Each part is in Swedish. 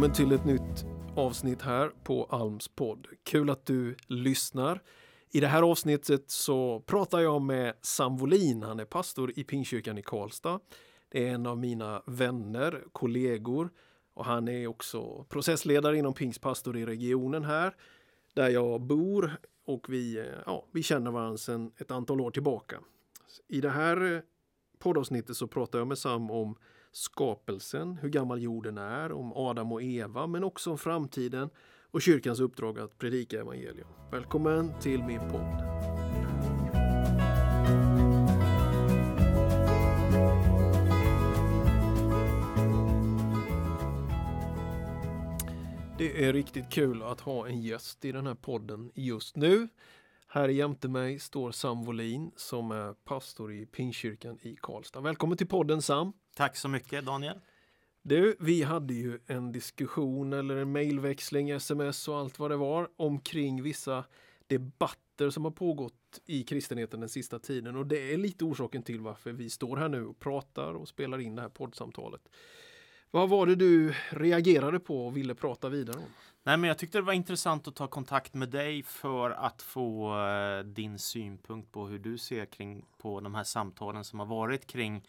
Välkommen till ett nytt avsnitt här på Alms podd. Kul att du lyssnar. I det här avsnittet så pratar jag med Sam Wolin. Han är pastor i Pingstkyrkan i Karlstad. Det är en av mina vänner, kollegor och han är också processledare inom Pingstpastor i regionen här där jag bor och vi, eh, ja, vi känner varandra sedan ett antal år tillbaka. I det här eh, poddavsnittet så pratar jag med Sam om skapelsen, hur gammal jorden är, om Adam och Eva, men också om framtiden och kyrkans uppdrag att predika evangelium. Välkommen till min podd. Det är riktigt kul att ha en gäst i den här podden just nu. Här jämte mig står Sam Volin som är pastor i Pingstkyrkan i Karlstad. Välkommen till podden Sam! Tack så mycket Daniel! Du, vi hade ju en diskussion eller en mejlväxling, sms och allt vad det var omkring vissa debatter som har pågått i kristenheten den sista tiden och det är lite orsaken till varför vi står här nu och pratar och spelar in det här poddsamtalet. Vad var det du reagerade på och ville prata vidare om? Nej, men jag tyckte det var intressant att ta kontakt med dig för att få uh, din synpunkt på hur du ser kring på de här samtalen som har varit kring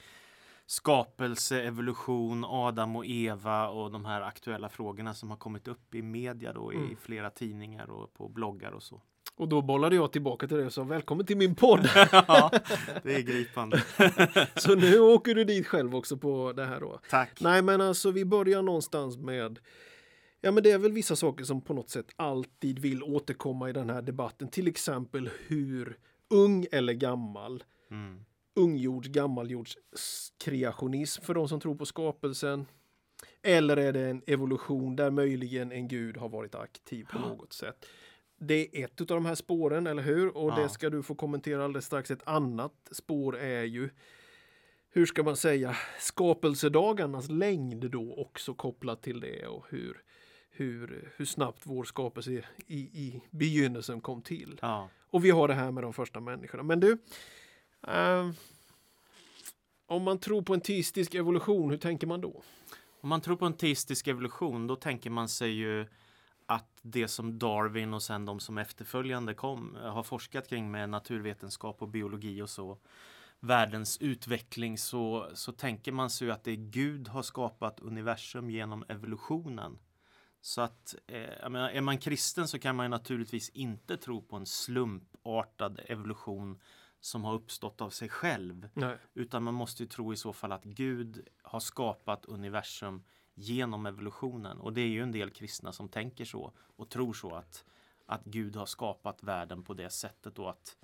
skapelse, evolution, Adam och Eva och de här aktuella frågorna som har kommit upp i media då mm. i flera tidningar och på bloggar och så. Och då bollade jag tillbaka till dig och sa välkommen till min podd. ja, det är gripande. så nu åker du dit själv också på det här då. Tack. Nej, men alltså vi börjar någonstans med Ja, men det är väl vissa saker som på något sätt alltid vill återkomma i den här debatten. Till exempel hur ung eller gammal mm ungjords, gammaljords kreationism för de som tror på skapelsen? Eller är det en evolution där möjligen en gud har varit aktiv på något sätt? Det är ett av de här spåren, eller hur? Och ja. det ska du få kommentera alldeles strax. Ett annat spår är ju hur ska man säga, skapelsedagarnas längd då också kopplat till det och hur, hur, hur snabbt vår skapelse i, i begynnelsen kom till. Ja. Och vi har det här med de första människorna. Men du, Uh, om man tror på en teistisk evolution, hur tänker man då? Om man tror på en teistisk evolution, då tänker man sig ju att det som Darwin och sen de som efterföljande kom eh, har forskat kring med naturvetenskap och biologi och så världens utveckling så, så tänker man sig att det är Gud har skapat universum genom evolutionen. Så att eh, menar, är man kristen så kan man naturligtvis inte tro på en slumpartad evolution som har uppstått av sig själv. Nej. Utan man måste ju tro i så fall att Gud har skapat universum genom evolutionen. Och det är ju en del kristna som tänker så och tror så att, att Gud har skapat världen på det sättet och att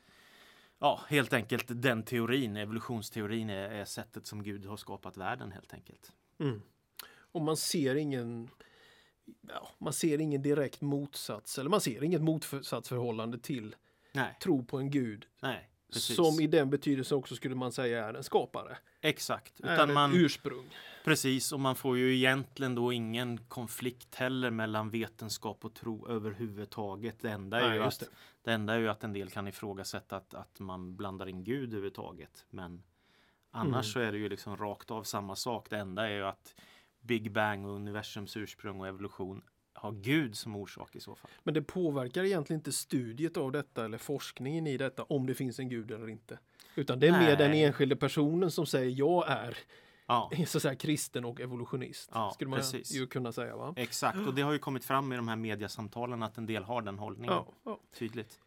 Ja, helt enkelt den teorin, evolutionsteorin är, är sättet som Gud har skapat världen helt enkelt. Mm. Och man ser ingen ja, man ser ingen direkt motsats eller man ser inget motsatsförhållande till Nej. tro på en gud. Nej. Precis. Som i den betydelsen också skulle man säga är en skapare. Exakt. Utan är man, ursprung. Precis, och man får ju egentligen då ingen konflikt heller mellan vetenskap och tro överhuvudtaget. Det enda är, Nej, ju, att, det. det. enda är ju att en del kan ifrågasätta att, att man blandar in Gud överhuvudtaget. Men annars mm. så är det ju liksom rakt av samma sak. Det enda är ju att Big Bang och universums ursprung och evolution ha Gud som orsak i så fall. Men det påverkar egentligen inte studiet av detta eller forskningen i detta om det finns en Gud eller inte. Utan det är Nej. mer den enskilde personen som säger jag är ja. så säga, kristen och evolutionist. Ja, skulle man precis. ju kunna säga. Va? Exakt, och det har ju kommit fram i de här mediasamtalen att en del har den hållningen. Ja, ja. Tydligt.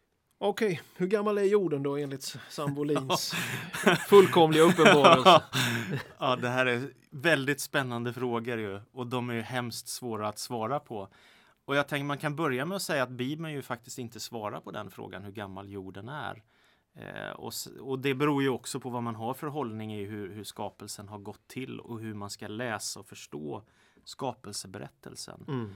Okej, okay. hur gammal är jorden då enligt Sambolins fullkomliga uppenbarelse? ja, det här är väldigt spännande frågor ju och de är ju hemskt svåra att svara på. Och jag tänker man kan börja med att säga att Bibeln ju faktiskt inte svarar på den frågan hur gammal jorden är. Eh, och, och, det beror ju också på vad man har för hållning i hur, hur skapelsen har gått till och hur man ska läsa och förstå skapelseberättelsen. Mm.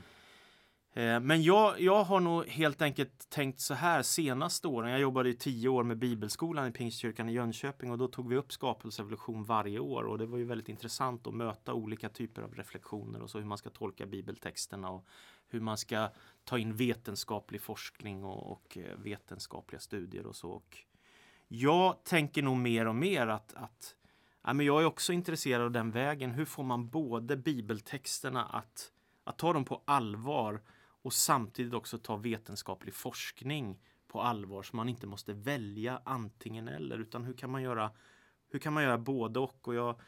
Eh, men jag, jag har nog helt enkelt tänkt så här senaste åren. Jag jobbade i tio år med Bibelskolan i Pingstkyrkan i Jönköping och då tog vi upp skapelsevolution varje år och det var ju väldigt intressant att möta olika typer av reflektioner och så hur man ska tolka bibeltexterna och hur man ska ta in vetenskaplig forskning och, och eh, vetenskapliga studier och så. Och jag tänker nog mer och mer att, att ja, men jag är också intresserad av den vägen. Hur får man både bibeltexterna att att ta dem på allvar och samtidigt också ta vetenskaplig forskning på allvar så man inte måste välja antingen eller utan hur kan man göra hur kan man göra både och? och jag,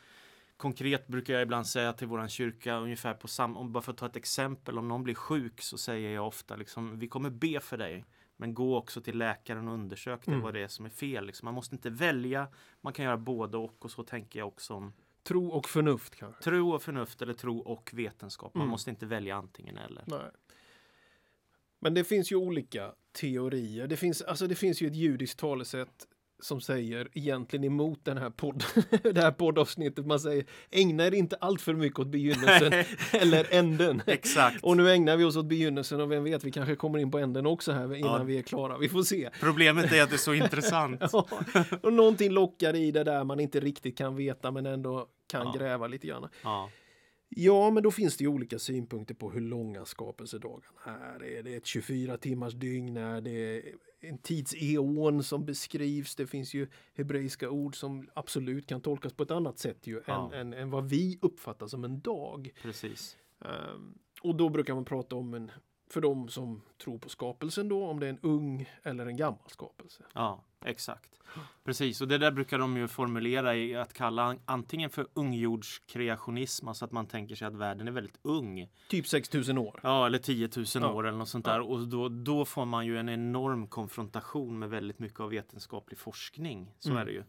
konkret brukar jag ibland säga till våran kyrka ungefär på samma, om bara för att ta ett exempel, om någon blir sjuk så säger jag ofta liksom, vi kommer be för dig. Men gå också till läkaren och undersök Mm. vad det är som är fel. Liksom. Man måste inte välja, man kan göra både och och så tänker jag också om Tro och förnuft kanske. tro och förnuft eller tro och vetenskap. Man Mm. måste inte välja antingen eller. Nej. Men det finns ju olika teorier. Det finns, alltså det finns ju ett judiskt talesätt som säger egentligen emot den här podd, det här poddavsnittet. Man säger ägna er inte allt för mycket åt begynnelsen eller änden. Exakt. Och nu ägnar vi oss åt begynnelsen och vem vet, vi kanske kommer in på änden också här innan Ja. vi är klara. Vi får se. Problemet är att det är så intressant. Ja, och någonting lockar i det där man inte riktigt kan veta men ändå kan Ja. gräva lite grann. Ja. Men då finns det ju olika synpunkter på hur långa skapelsedagarna är. Är det ett 24 timmars dygn? Är det en tidseon som beskrivs? Det finns ju hebreiska ord som absolut kan tolkas på ett annat sätt ju Ja. än, än, än vad vi uppfattar som en dag. Precis. Ehm, och då brukar man prata om en, för de som tror på skapelsen då, om det är en ung eller en gammal skapelse. Ja, exakt. Precis, och det där brukar de ju formulera i att kalla an- antingen för ungjordskreationism, alltså att man tänker sig att världen är väldigt ung. Typ 6000 år. Ja, eller 10 000 Ja. år eller något sånt Ja. där. Och då, då får man ju en enorm konfrontation med väldigt mycket av vetenskaplig forskning. Så Mm. är det ju.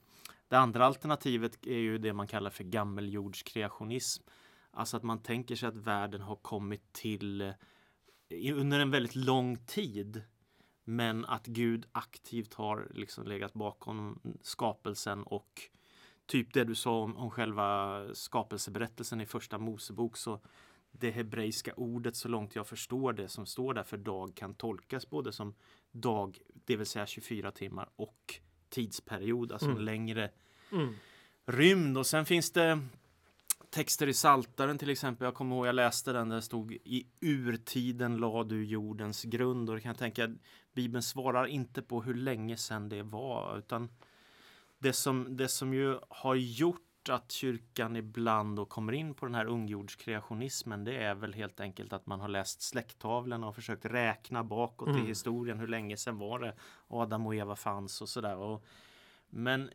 Det andra alternativet är ju det man kallar för gammeljordskreationism. Alltså att man tänker sig att världen har kommit till eh, under en väldigt lång tid. Men att Gud aktivt har liksom legat bakom skapelsen och typ det du sa om, om själva skapelseberättelsen i första Mosebok så det hebreiska ordet så långt jag förstår det som står där för dag kan tolkas både som dag, det vill säga 24 timmar och tidsperiod, alltså Mm. en längre Mm. rymd. Och sen finns det texter i Saltaren till exempel. Jag kommer ihåg jag läste den där det stod i urtiden la du jordens grund. Och det kan jag tänka Bibeln svarar inte på hur länge sedan det var utan det som, det som ju har gjort att kyrkan ibland då kommer in på den här ungjordskreationismen det är väl helt enkelt att man har läst släkttavlorna och försökt räkna bakåt Mm. i historien. Hur länge sedan var det Adam och Eva fanns och sådär. Och, men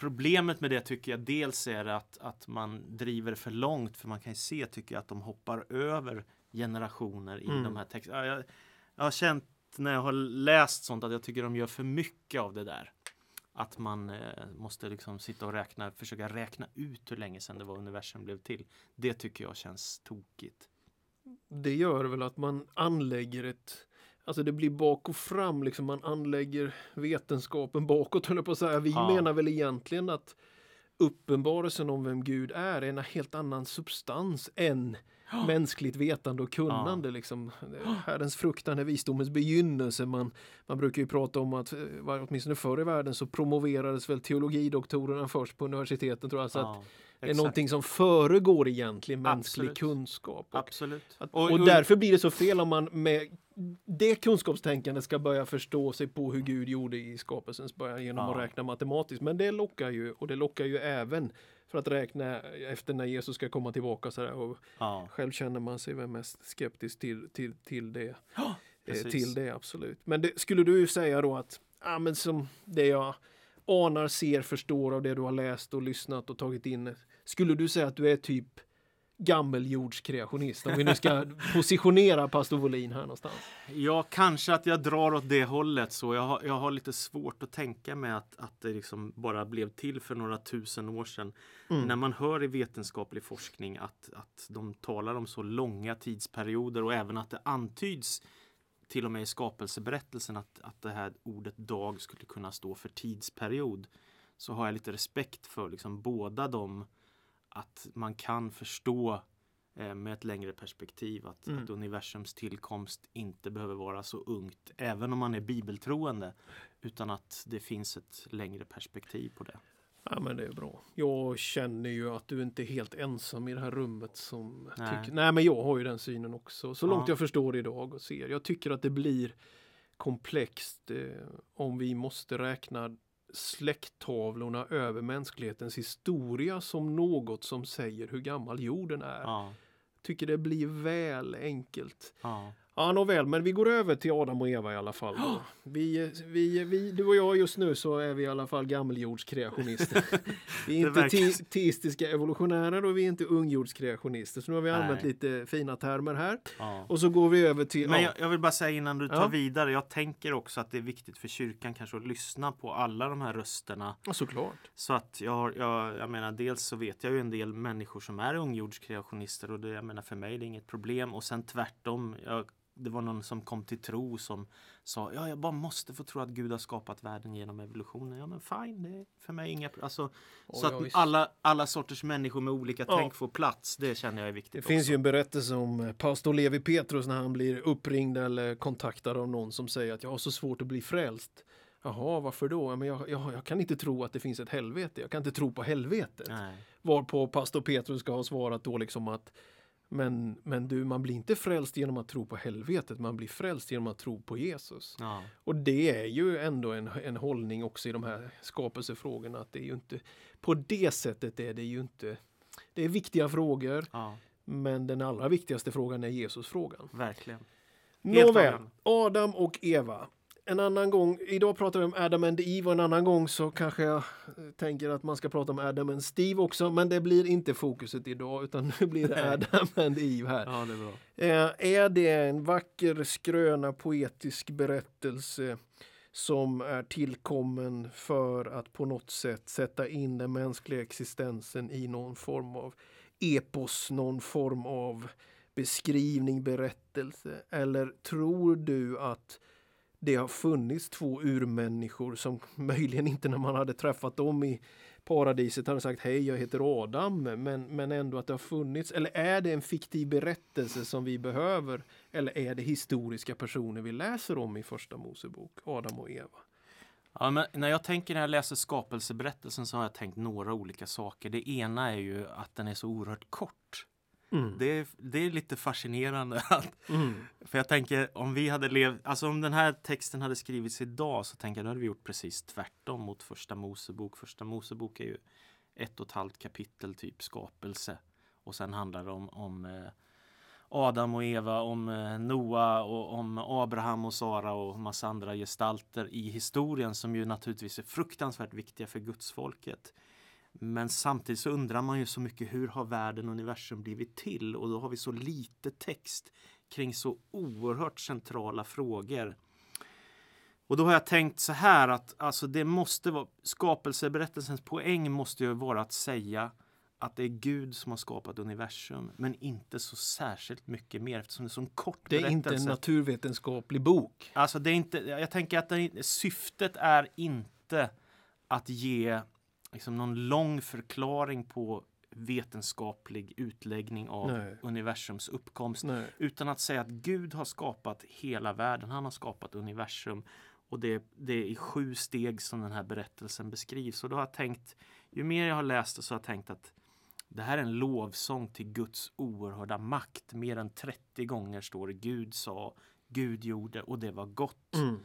problemet med det tycker jag dels är att, att man driver för långt för man kan ju se tycker jag att de hoppar över generationer i Mm. de här texterna. Jag, jag har känt när jag har läst sånt att jag tycker de gör för mycket av det där. Att man eh, måste liksom sitta och räkna, försöka räkna ut hur länge sedan det var universum blev till. Det tycker jag känns tokigt. det gör väl att man anlägger ett Alltså det blir bak och fram, liksom man anlägger vetenskapen bakåt höll jag på att säga. Vi Ja. menar väl egentligen att uppenbarelsen om vem Gud är är en helt annan substans än mänskligt vetande och kunnande. Liksom. Herrens fruktan är visdomens begynnelse. Man, man brukar ju prata om att, eh, åtminstone förr i världen, så promoverades väl teologidoktorerna först på universiteten tror jag. Så att Ja, det är någonting som föregår egentligen mänsklig Absolut. kunskap. Och Absolut. att, och, och- därför blir det så fel om man med det kunskapstänkandet ska börja förstå sig på hur Gud gjorde i skapelsens början genom Ja. att räkna matematiskt. Men det lockar ju och det lockar ju även för att räkna efter när Jesus ska komma tillbaka. Så och Ja, själv känner man sig väl mest skeptisk till, till, till det. Ja, Eh, till det absolut. Men det, skulle du säga då att ja, men som det jag anar, ser, förstår av det du har läst och lyssnat och tagit in. Skulle du säga att du är typ gammeljordskreationist? Om vi nu ska positionera pastor Wåhlin här någonstans. Ja, kanske att jag drar åt det hållet. Så jag har, jag har lite svårt att tänka mig att, att det liksom bara blev till för några tusen år sedan. Mm. När man hör i vetenskaplig forskning att, att de talar om så långa tidsperioder och även att det antyds till och med i skapelseberättelsen att, att det här ordet dag skulle kunna stå för tidsperiod. Så har jag lite respekt för liksom båda de att man kan förstå eh, med ett längre perspektiv att, Mm. att universums tillkomst inte behöver vara så ungt, även om man är bibeltroende, utan att det finns ett längre perspektiv på det. Ja men det är bra. Jag känner ju att du inte är helt ensam i det här rummet som Nej. tycker, nej men jag har ju den synen också. Så långt Ja. jag förstår idag och ser. Jag tycker att det blir komplext eh, om vi måste räkna släkttavlorna över mänsklighetens historia som något som säger hur gammal jorden är. Ja, tycker det blir väl enkelt. Ja. Ja, nåväl, men vi går över till Adam och Eva i alla fall. Vi, vi, vi, du och jag just nu så är vi i alla fall gammeljordskreationister. vi är inte verkar- teistiska evolutionärer och vi är inte ungjordskreationister. Så nu har vi använt Nej. lite fina termer här. Ja. Och så går vi över till... Men ja, jag, jag vill bara säga innan du tar Ja. vidare. Jag tänker också att det är viktigt för kyrkan kanske att lyssna på alla de här rösterna. ja, såklart. Så att jag, jag, jag menar dels så vet jag ju en del människor som är ungjordskreationister och det, jag menar för mig är det inget problem. Och sen tvärtom. Jag, det var någon som kom till tro som sa ja, jag bara måste få tro att Gud har skapat världen genom evolutionen. Ja, men fine, det är för mig inga alltså, Så ja, att visst. alla, alla sorters människor med olika Ja. tänk får plats. Det känner jag är viktigt. Det finns också. ju en berättelse om eh, pastor Levi Petrus när han blir uppringd eller kontaktad av någon som säger att jag har så svårt att bli frälst. Jaha, varför då? Ja, Men jag, jag, jag kan inte tro att det finns ett helvete. Jag kan inte tro på helvetet. Nej. Varpå pastor Petrus ska ha svarat då liksom att men, men du, man blir inte frälst genom att tro på helvetet, man blir frälst genom att tro på Jesus. Ja. Och det är ju ändå en, en hållning också i de här skapelsefrågorna, att det är ju inte, på det sättet är det ju inte, det är viktiga frågor, ja, men den allra viktigaste frågan är Jesusfrågan. verkligen. Nåväl. Adam och Eva. En annan gång, idag pratar vi om Adam and Eve och en annan gång så kanske jag eh, tänker att man ska prata om Adam and Steve också, men det blir inte fokuset idag utan nu blir det. Adam and Eve här. Ja, det är bra. Eh, är det en vacker skröna poetisk berättelse som är tillkommen för att på något sätt sätta in den mänskliga existensen i någon form av epos, någon form av beskrivning, berättelse? Eller tror du att det har funnits två urmänniskor som möjligen inte när man hade träffat dem i paradiset hade sagt hej jag heter Adam men, men ändå att det har funnits eller är det en fiktiv berättelse som vi behöver eller är det historiska personer vi läser om i första Mosebok, Adam och Eva? Ja, men när jag tänker när jag läser skapelseberättelsen så har jag tänkt några olika saker. Det ena är ju att den är så oerhört kort. Mm. Det är, det är lite fascinerande. Att, Mm. för jag tänker om vi hade levt, alltså om den här texten hade skrivits idag så tänker jag då hade vi gjort precis tvärtom mot första Mosebok. Första Mosebok är ju ett och ett halvt kapitel typ skapelse. Och sen handlar det om, om eh, Adam och Eva, om eh, Noa och om Abraham och Sara och massa andra gestalter i historien som ju naturligtvis är fruktansvärt viktiga för gudsfolket. Men samtidigt så undrar man ju så mycket hur har världen och universum blivit till? Och då har vi så lite text kring så oerhört centrala frågor. Och då har jag tänkt så här att alltså det måste vara skapelseberättelsens poäng måste ju vara att säga att det är Gud som har skapat universum, men inte så särskilt mycket mer eftersom det är så kort Det är inte en berättelse. naturvetenskaplig bok. Alltså det är inte, jag tänker att det, syftet är inte att ge liksom någon lång förklaring på vetenskaplig utläggning av Nej. universums uppkomst. Nej. Utan att säga att Gud har skapat hela världen. Han har skapat universum. Och det, det är i sju steg som den här berättelsen beskrivs. Och då har jag tänkt, ju mer jag har läst det så har jag tänkt att det här är en lovsång till Guds oerhörda makt. Mer än 30 gånger står det Gud sa, Gud gjorde och det var gott. Mm.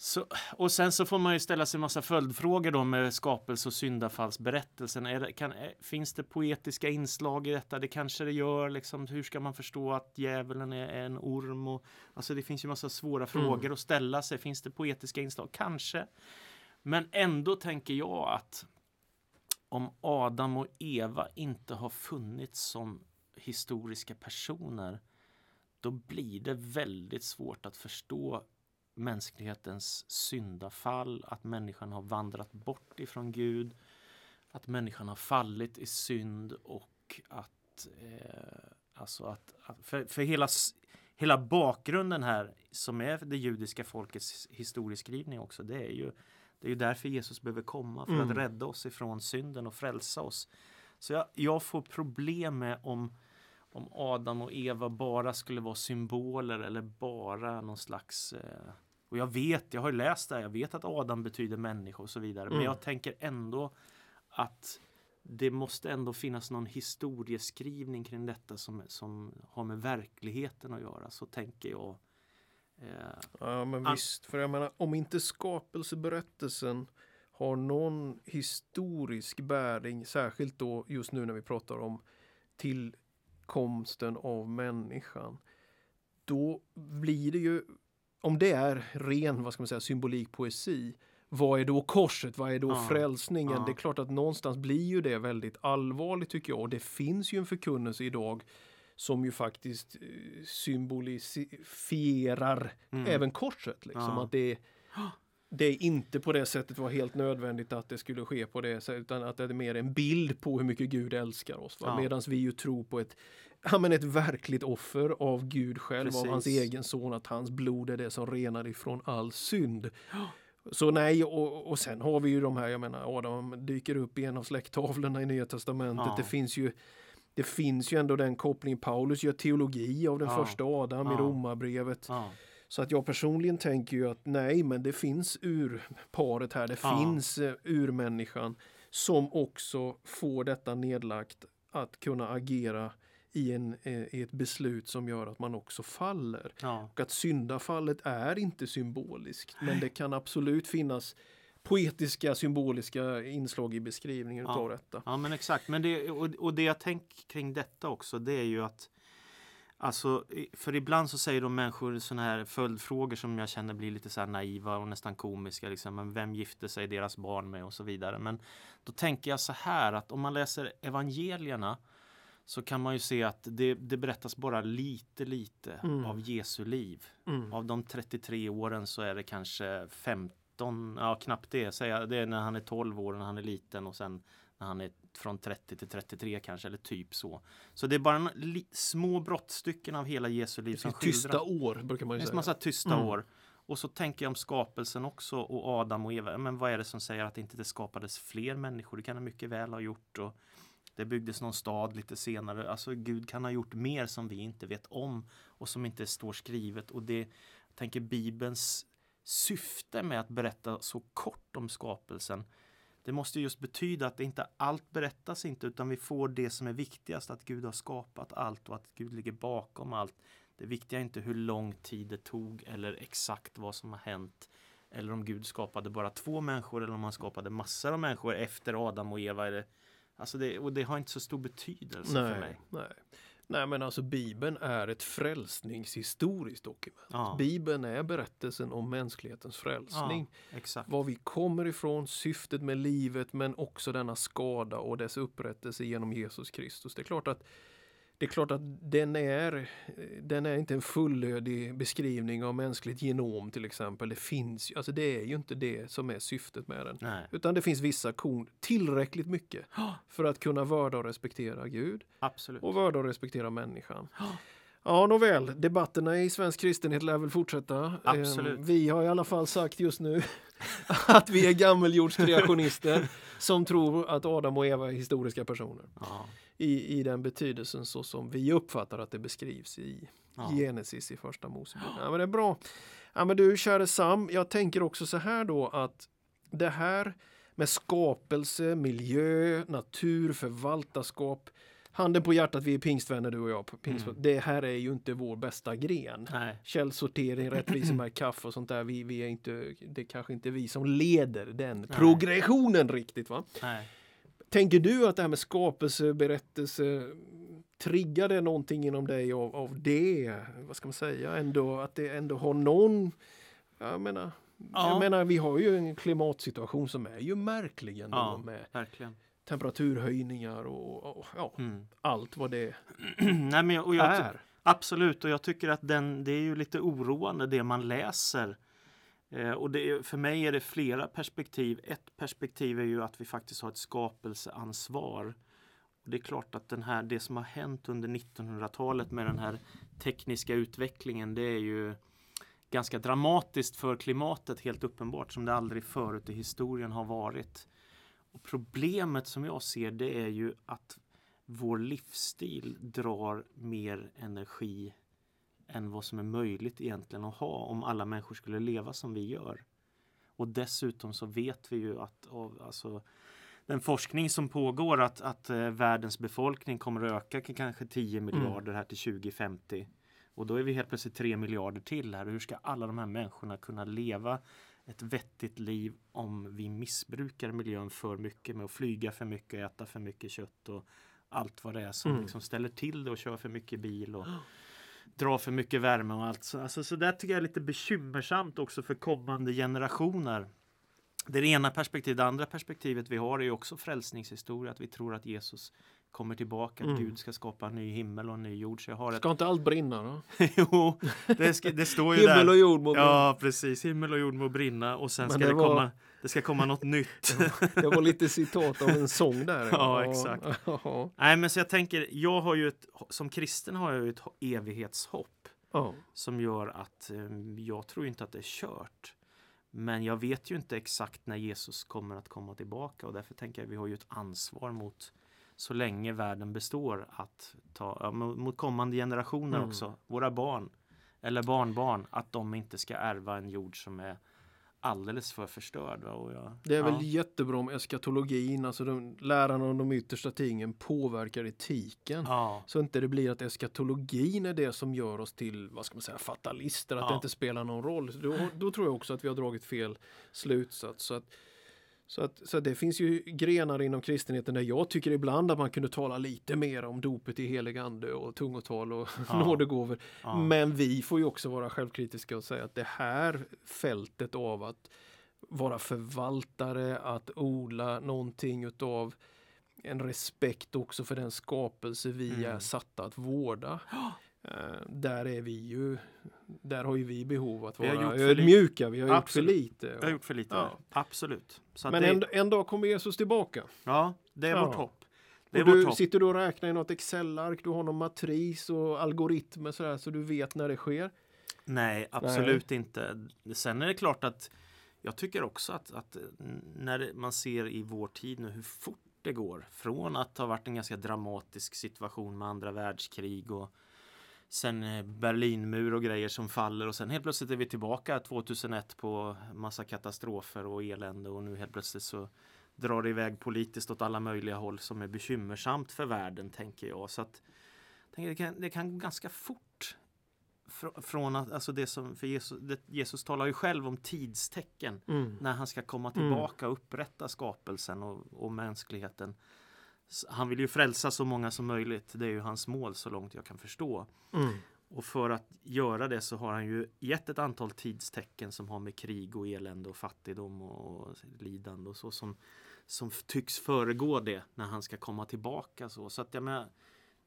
Så, och sen så får man ju ställa sig en massa följdfrågor då med skapelse och syndafallsberättelsen. Är det, kan, är, finns det poetiska inslag i detta? Det kanske det gör. Liksom, hur ska man förstå att djävulen är, är en orm? Och, alltså det finns ju massa svåra frågor att ställa sig. Finns det poetiska inslag? Kanske. Men ändå tänker jag att om Adam och Eva inte har funnits som historiska personer då blir det väldigt svårt att förstå mänsklighetens syndafall, att människan har vandrat bort ifrån Gud, att människan har fallit i synd och att, eh, alltså att, att för, för hela, hela bakgrunden här som är det judiska folkets historieskrivning också, det är ju det är ju därför Jesus behöver komma, för Mm. att rädda oss ifrån synden och frälsa oss. Så jag, jag får problem med om om Adam och Eva bara skulle vara symboler eller bara någon slags eh, och jag vet, jag har ju läst det här, jag vet att Adam betyder människa och så vidare. Men Mm. jag tänker ändå att det måste ändå finnas någon historieskrivning kring detta som, som har med verkligheten att göra. Så tänker jag. Eh, Ja, men An- visst. För jag menar, om inte skapelseberättelsen har någon historisk bäring, särskilt då just nu när vi pratar om till tillkomsten av människan. Då blir det ju, om det är ren vad ska man säga, symbolik poesi, vad är då korset? Vad är då Ja, frälsningen? ja. Det är klart att någonstans blir ju det väldigt allvarligt tycker jag. Och det finns ju en förkunnelse idag som ju faktiskt eh, symbolisierar Mm. även korset. Liksom. Ja. Att det, det är inte på det sättet var helt nödvändigt att det skulle ske på det sättet utan att det är mer en bild på hur mycket Gud älskar oss. Ja. Medan vi ju tror på ett, ja, men ett verkligt offer av Gud själv, av hans Precis. egen son, att hans blod är det som renar ifrån all synd. Så nej, och, och sen har vi ju de här, jag menar Adam dyker upp i en av släkttavlorna i Nya Testamentet. Ja. Det finns ju det finns ju ändå den kopplingen. Paulus gör teologi av den Ja. första Adam i. Romarbrevet. Ja. Så att jag personligen tänker ju att nej, men det finns urparet här. Det Ja. finns eh, urmänniskan som också får detta nedlagt att kunna agera i, en, eh, i ett beslut som gör att man också faller. Ja. Och att syndafallet är inte symboliskt, men det kan absolut finnas poetiska, symboliska inslag i beskrivningen Ja. av detta. Ja men exakt. Men det, och, och det jag tänker kring detta också det är ju att Alltså, för ibland så säger de människor sådana här följdfrågor som jag känner blir lite så naiva och nästan komiska. Liksom, men vem gifte sig deras barn med och så vidare. Men då tänker jag så här att om man läser evangelierna så kan man ju se att det, det berättas bara lite, lite Mm. av Jesu liv. Mm. Av de 33 åren så är det kanske 15, ja knappt det. Det är när han är 12 år, när han är liten och sen när han är från 30 till 33 kanske, eller typ så. Så det är bara en, li, små brottstycken av hela Jesu liv Det som finns tysta skildras. år, brukar man Det ju finns säga. massa tysta Mm. år. Och så tänker jag om skapelsen också och Adam och Eva. Men vad är det som säger att inte det skapades fler människor? Det kan det mycket väl ha gjort. Och det byggdes någon stad lite senare. Alltså Gud kan ha gjort mer som vi inte vet om och som inte står skrivet. Och det, jag tänker Bibelns syfte med att berätta så kort om skapelsen det måste just betyda att det inte allt berättas inte utan vi får det som är viktigast att Gud har skapat allt och att Gud ligger bakom allt. Det viktiga är inte hur lång tid det tog eller exakt vad som har hänt. Eller om Gud skapade bara två människor eller om han skapade massor av människor efter Adam och Eva. Alltså det, och det har inte så stor betydelse för Nej, mig. nej. Nej, men alltså Bibeln är ett frälsningshistoriskt dokument. Ja, Bibeln är berättelsen om mänsklighetens frälsning. exakt. Var vi kommer ifrån, syftet med livet men också denna skada och dess upprättelse genom Jesus Kristus. Det är klart att det är klart att den är, den är inte en fullödig beskrivning av mänskligt genom till exempel. Det finns ju, alltså det är ju inte det som är syftet med den. Nej, Utan det finns vissa korn, tillräckligt mycket för att kunna vörda och respektera Gud absolut. och vörda och respektera människan. Ja, nåväl, debatterna i svensk kristenhet lär väl fortsätta. Absolut. Eh, Vi har i alla fall sagt just nu att vi är gammeljordskreationister som tror att Adam och Eva är historiska personer Ja, i, i den betydelsen så som vi uppfattar att det beskrivs i ja. Genesis i första Mosebok. Ja, men det är bra. Ja, men du, käre Sam, jag tänker också så här då att det här med skapelse, miljö, natur, förvaltarskap. Handen på hjärtat, vi är pingstvänner du och jag. Mm. Det här är ju inte vår bästa gren. Nej, Källsortering, rättvisa med kaffe och sånt där. Vi, vi är inte, det är kanske inte vi som leder den Nej. progressionen riktigt. va? nej. Tänker du att det här med skapelse, berättelse, triggar det någonting inom dig av, av det? Vad ska man säga? Ändå, att det ändå har någon... Jag menar, Ja. jag menar, vi har ju en klimatsituation som är ju märklig ändå Ja. med Verkligen. temperaturhöjningar och, och ja, Mm. allt vad det Nej, men jag, och jag, är. Absolut, och jag tycker att den, det är ju lite oroande det man läser. Eh, och det för mig är det flera perspektiv. Ett perspektiv är ju att vi faktiskt har ett skapelseansvar. Och det är klart att den här, det som har hänt under 1900-talet med den här tekniska utvecklingen, det är ju ganska dramatiskt för klimatet helt uppenbart som det aldrig förut i historien har varit. Och problemet som jag ser det är ju att vår livsstil drar mer energi än vad som är möjligt egentligen att ha om alla människor skulle leva som vi gör. Och dessutom så vet vi ju att av, alltså, den forskning som pågår att, att eh, världens befolkning kommer att öka kanske 10 miljarder här till 2050. Och då är vi helt plötsligt 3 miljarder till här. Hur ska alla de här människorna kunna leva ett vettigt liv om vi missbrukar miljön för mycket med att flyga för mycket, äta för mycket kött och allt vad det är som Mm. liksom ställer till det och kör för mycket bil och dra för mycket värme och allt. Så, alltså, så där tycker jag är lite bekymmersamt också för kommande generationer. Det är det ena perspektivet. Det andra perspektivet vi har är ju också frälsningshistoria. Att vi tror att Jesus kommer tillbaka. Att Mm. Gud ska skapa en ny himmel och en ny jord. Så jag har ett... Ska inte allt brinna då? jo, det, ska, det står ju Himmel där. och jord må brinna. Ja, precis. Himmel och jord må brinna och sen Men ska det det, var- komma, det ska komma något nytt. Det var lite citat av en sång där. Ja, exakt. Nej, men så jag tänker, jag har ju ett, som kristen har jag ju ett evighetshopp Ja. som gör att eh, jag tror inte att det är kört. Men jag vet ju inte exakt när Jesus kommer att komma tillbaka och därför tänker jag vi har ju ett ansvar mot så länge världen består att ta ja, mot kommande generationer Mm. också, våra barn eller barnbarn, att de inte ska ärva en jord som är alldeles för förstörd. Och jag, Det är väl ja. jättebra om eskatologin, alltså de, läran om de yttersta tingen påverkar etiken. Ja, Så inte det blir att eskatologin är det som gör oss till, vad ska man säga, fatalister, att Ja. det inte spelar någon roll. Då, då tror jag också att vi har dragit fel slutsats. Så att, så att, så det finns ju grenar inom kristenheten där jag tycker ibland att man kunde tala lite mer om dopet i helig ande och tungotal och Ja. nådegåvor. ja. Men vi får ju också vara självkritiska och säga att det här fältet av att vara förvaltare, att odla någonting utav en respekt också för den skapelse vi Mm. är satta att vårda. Eh, där är vi ju, där har ju vi behov att Vi har vara gjort för ödmjuka, vi har gjort för lite. Jag har gjort för lite. Ja. där. Absolut. Så Men det, en, en dag kommer Jesus tillbaka. Ja, det är Ja. vårt hopp. Det är Och du hopp. sitter du och räknar i något Excel-ark, du har någon matris och algoritmer sådär så du vet när det sker. Nej, absolut inte. Sen är det klart att jag tycker också att, att när man ser i vår tid nu hur fort det går från att ha varit en ganska dramatisk situation med andra världskrig och sen eh, Berlinmur och grejer som faller och sen helt plötsligt är vi tillbaka 2001 på massa katastrofer och elände och nu helt plötsligt så drar det iväg politiskt åt alla möjliga håll som är bekymmersamt för världen tänker jag. Så att, det, kan, det kan gå ganska fort fr- från att, alltså det som, för Jesus, det, Jesus talar ju själv om tidstecken Mm. när han ska komma Mm. tillbaka och upprätta skapelsen och, och mänskligheten. Han vill ju frälsa så många som möjligt. Det är ju hans mål så långt jag kan förstå. Mm. Och för att göra det så har han ju gett ett antal tidstecken som har med krig och elände och fattigdom och lidande och så som, som tycks föregå det när han ska komma tillbaka. Så, så att jag menar,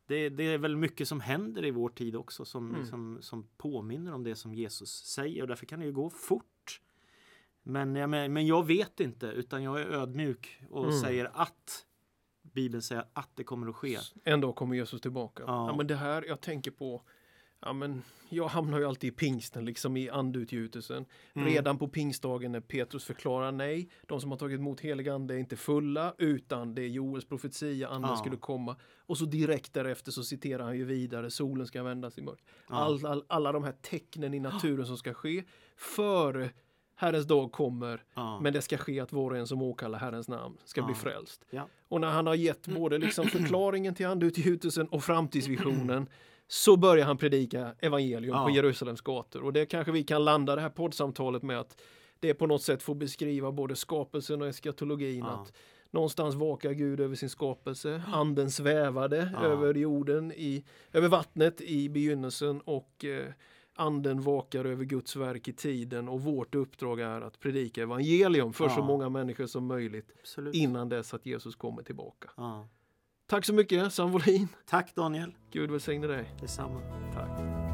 det, det är väl mycket som händer i vår tid också som, Mm. som, som påminner om det som Jesus säger och därför kan det ju gå fort. Men, men, men jag vet inte utan jag är ödmjuk och Mm. säger att Bibeln säger att det kommer att ske. En dag kommer Jesus tillbaka. Ja. Ja. men det här jag tänker på, ja, men jag hamnar ju alltid i pingsten, liksom i andutgjutelsen. Mm. Redan på pingstdagen när Petrus förklarar nej, de som har tagit emot helig ande är inte fulla, utan det är Joels profetia, anden Ja. skulle komma. Och så direkt därefter så citerar han ju vidare, solen ska vändas i mörk. Ja. All, all, alla de här tecknen i naturen som ska ske före Herrens dag kommer, Ja. men det ska ske att var och en som åkallar Herrens namn ska bli Ja. frälst. Ja. Och när han har gett både liksom förklaringen till andutgjutelsen och framtidsvisionen så börjar han predika evangelium Ja. på Jerusalems gator. Och det kanske vi kan landa det här poddsamtalet med att det på något sätt får beskriva både skapelsen och eskatologin. Att någonstans vakar Gud över sin skapelse. Anden svävade över jorden, i, över vattnet i begynnelsen och eh, anden vakar över Guds verk i tiden och vårt uppdrag är att predika evangelium för så Ja. många människor som möjligt Absolut. innan dess att Jesus kommer tillbaka. Ja. Tack så mycket Sam Wollin. Tack Daniel. Gud välsigne dig. Detsamma. Tack.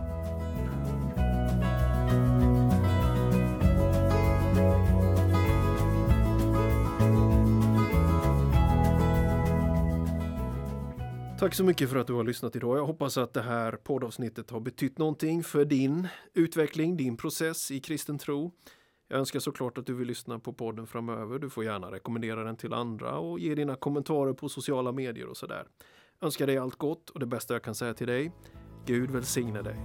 Tack så mycket för att du har lyssnat idag. Jag hoppas att det här poddavsnittet har betytt någonting för din utveckling, din process i kristen tro. Jag önskar såklart att du vill lyssna på podden framöver. Du får gärna rekommendera den till andra och ge dina kommentarer på sociala medier och sådär. Önskar dig allt gott och det bästa jag kan säga till dig. Gud välsigne dig.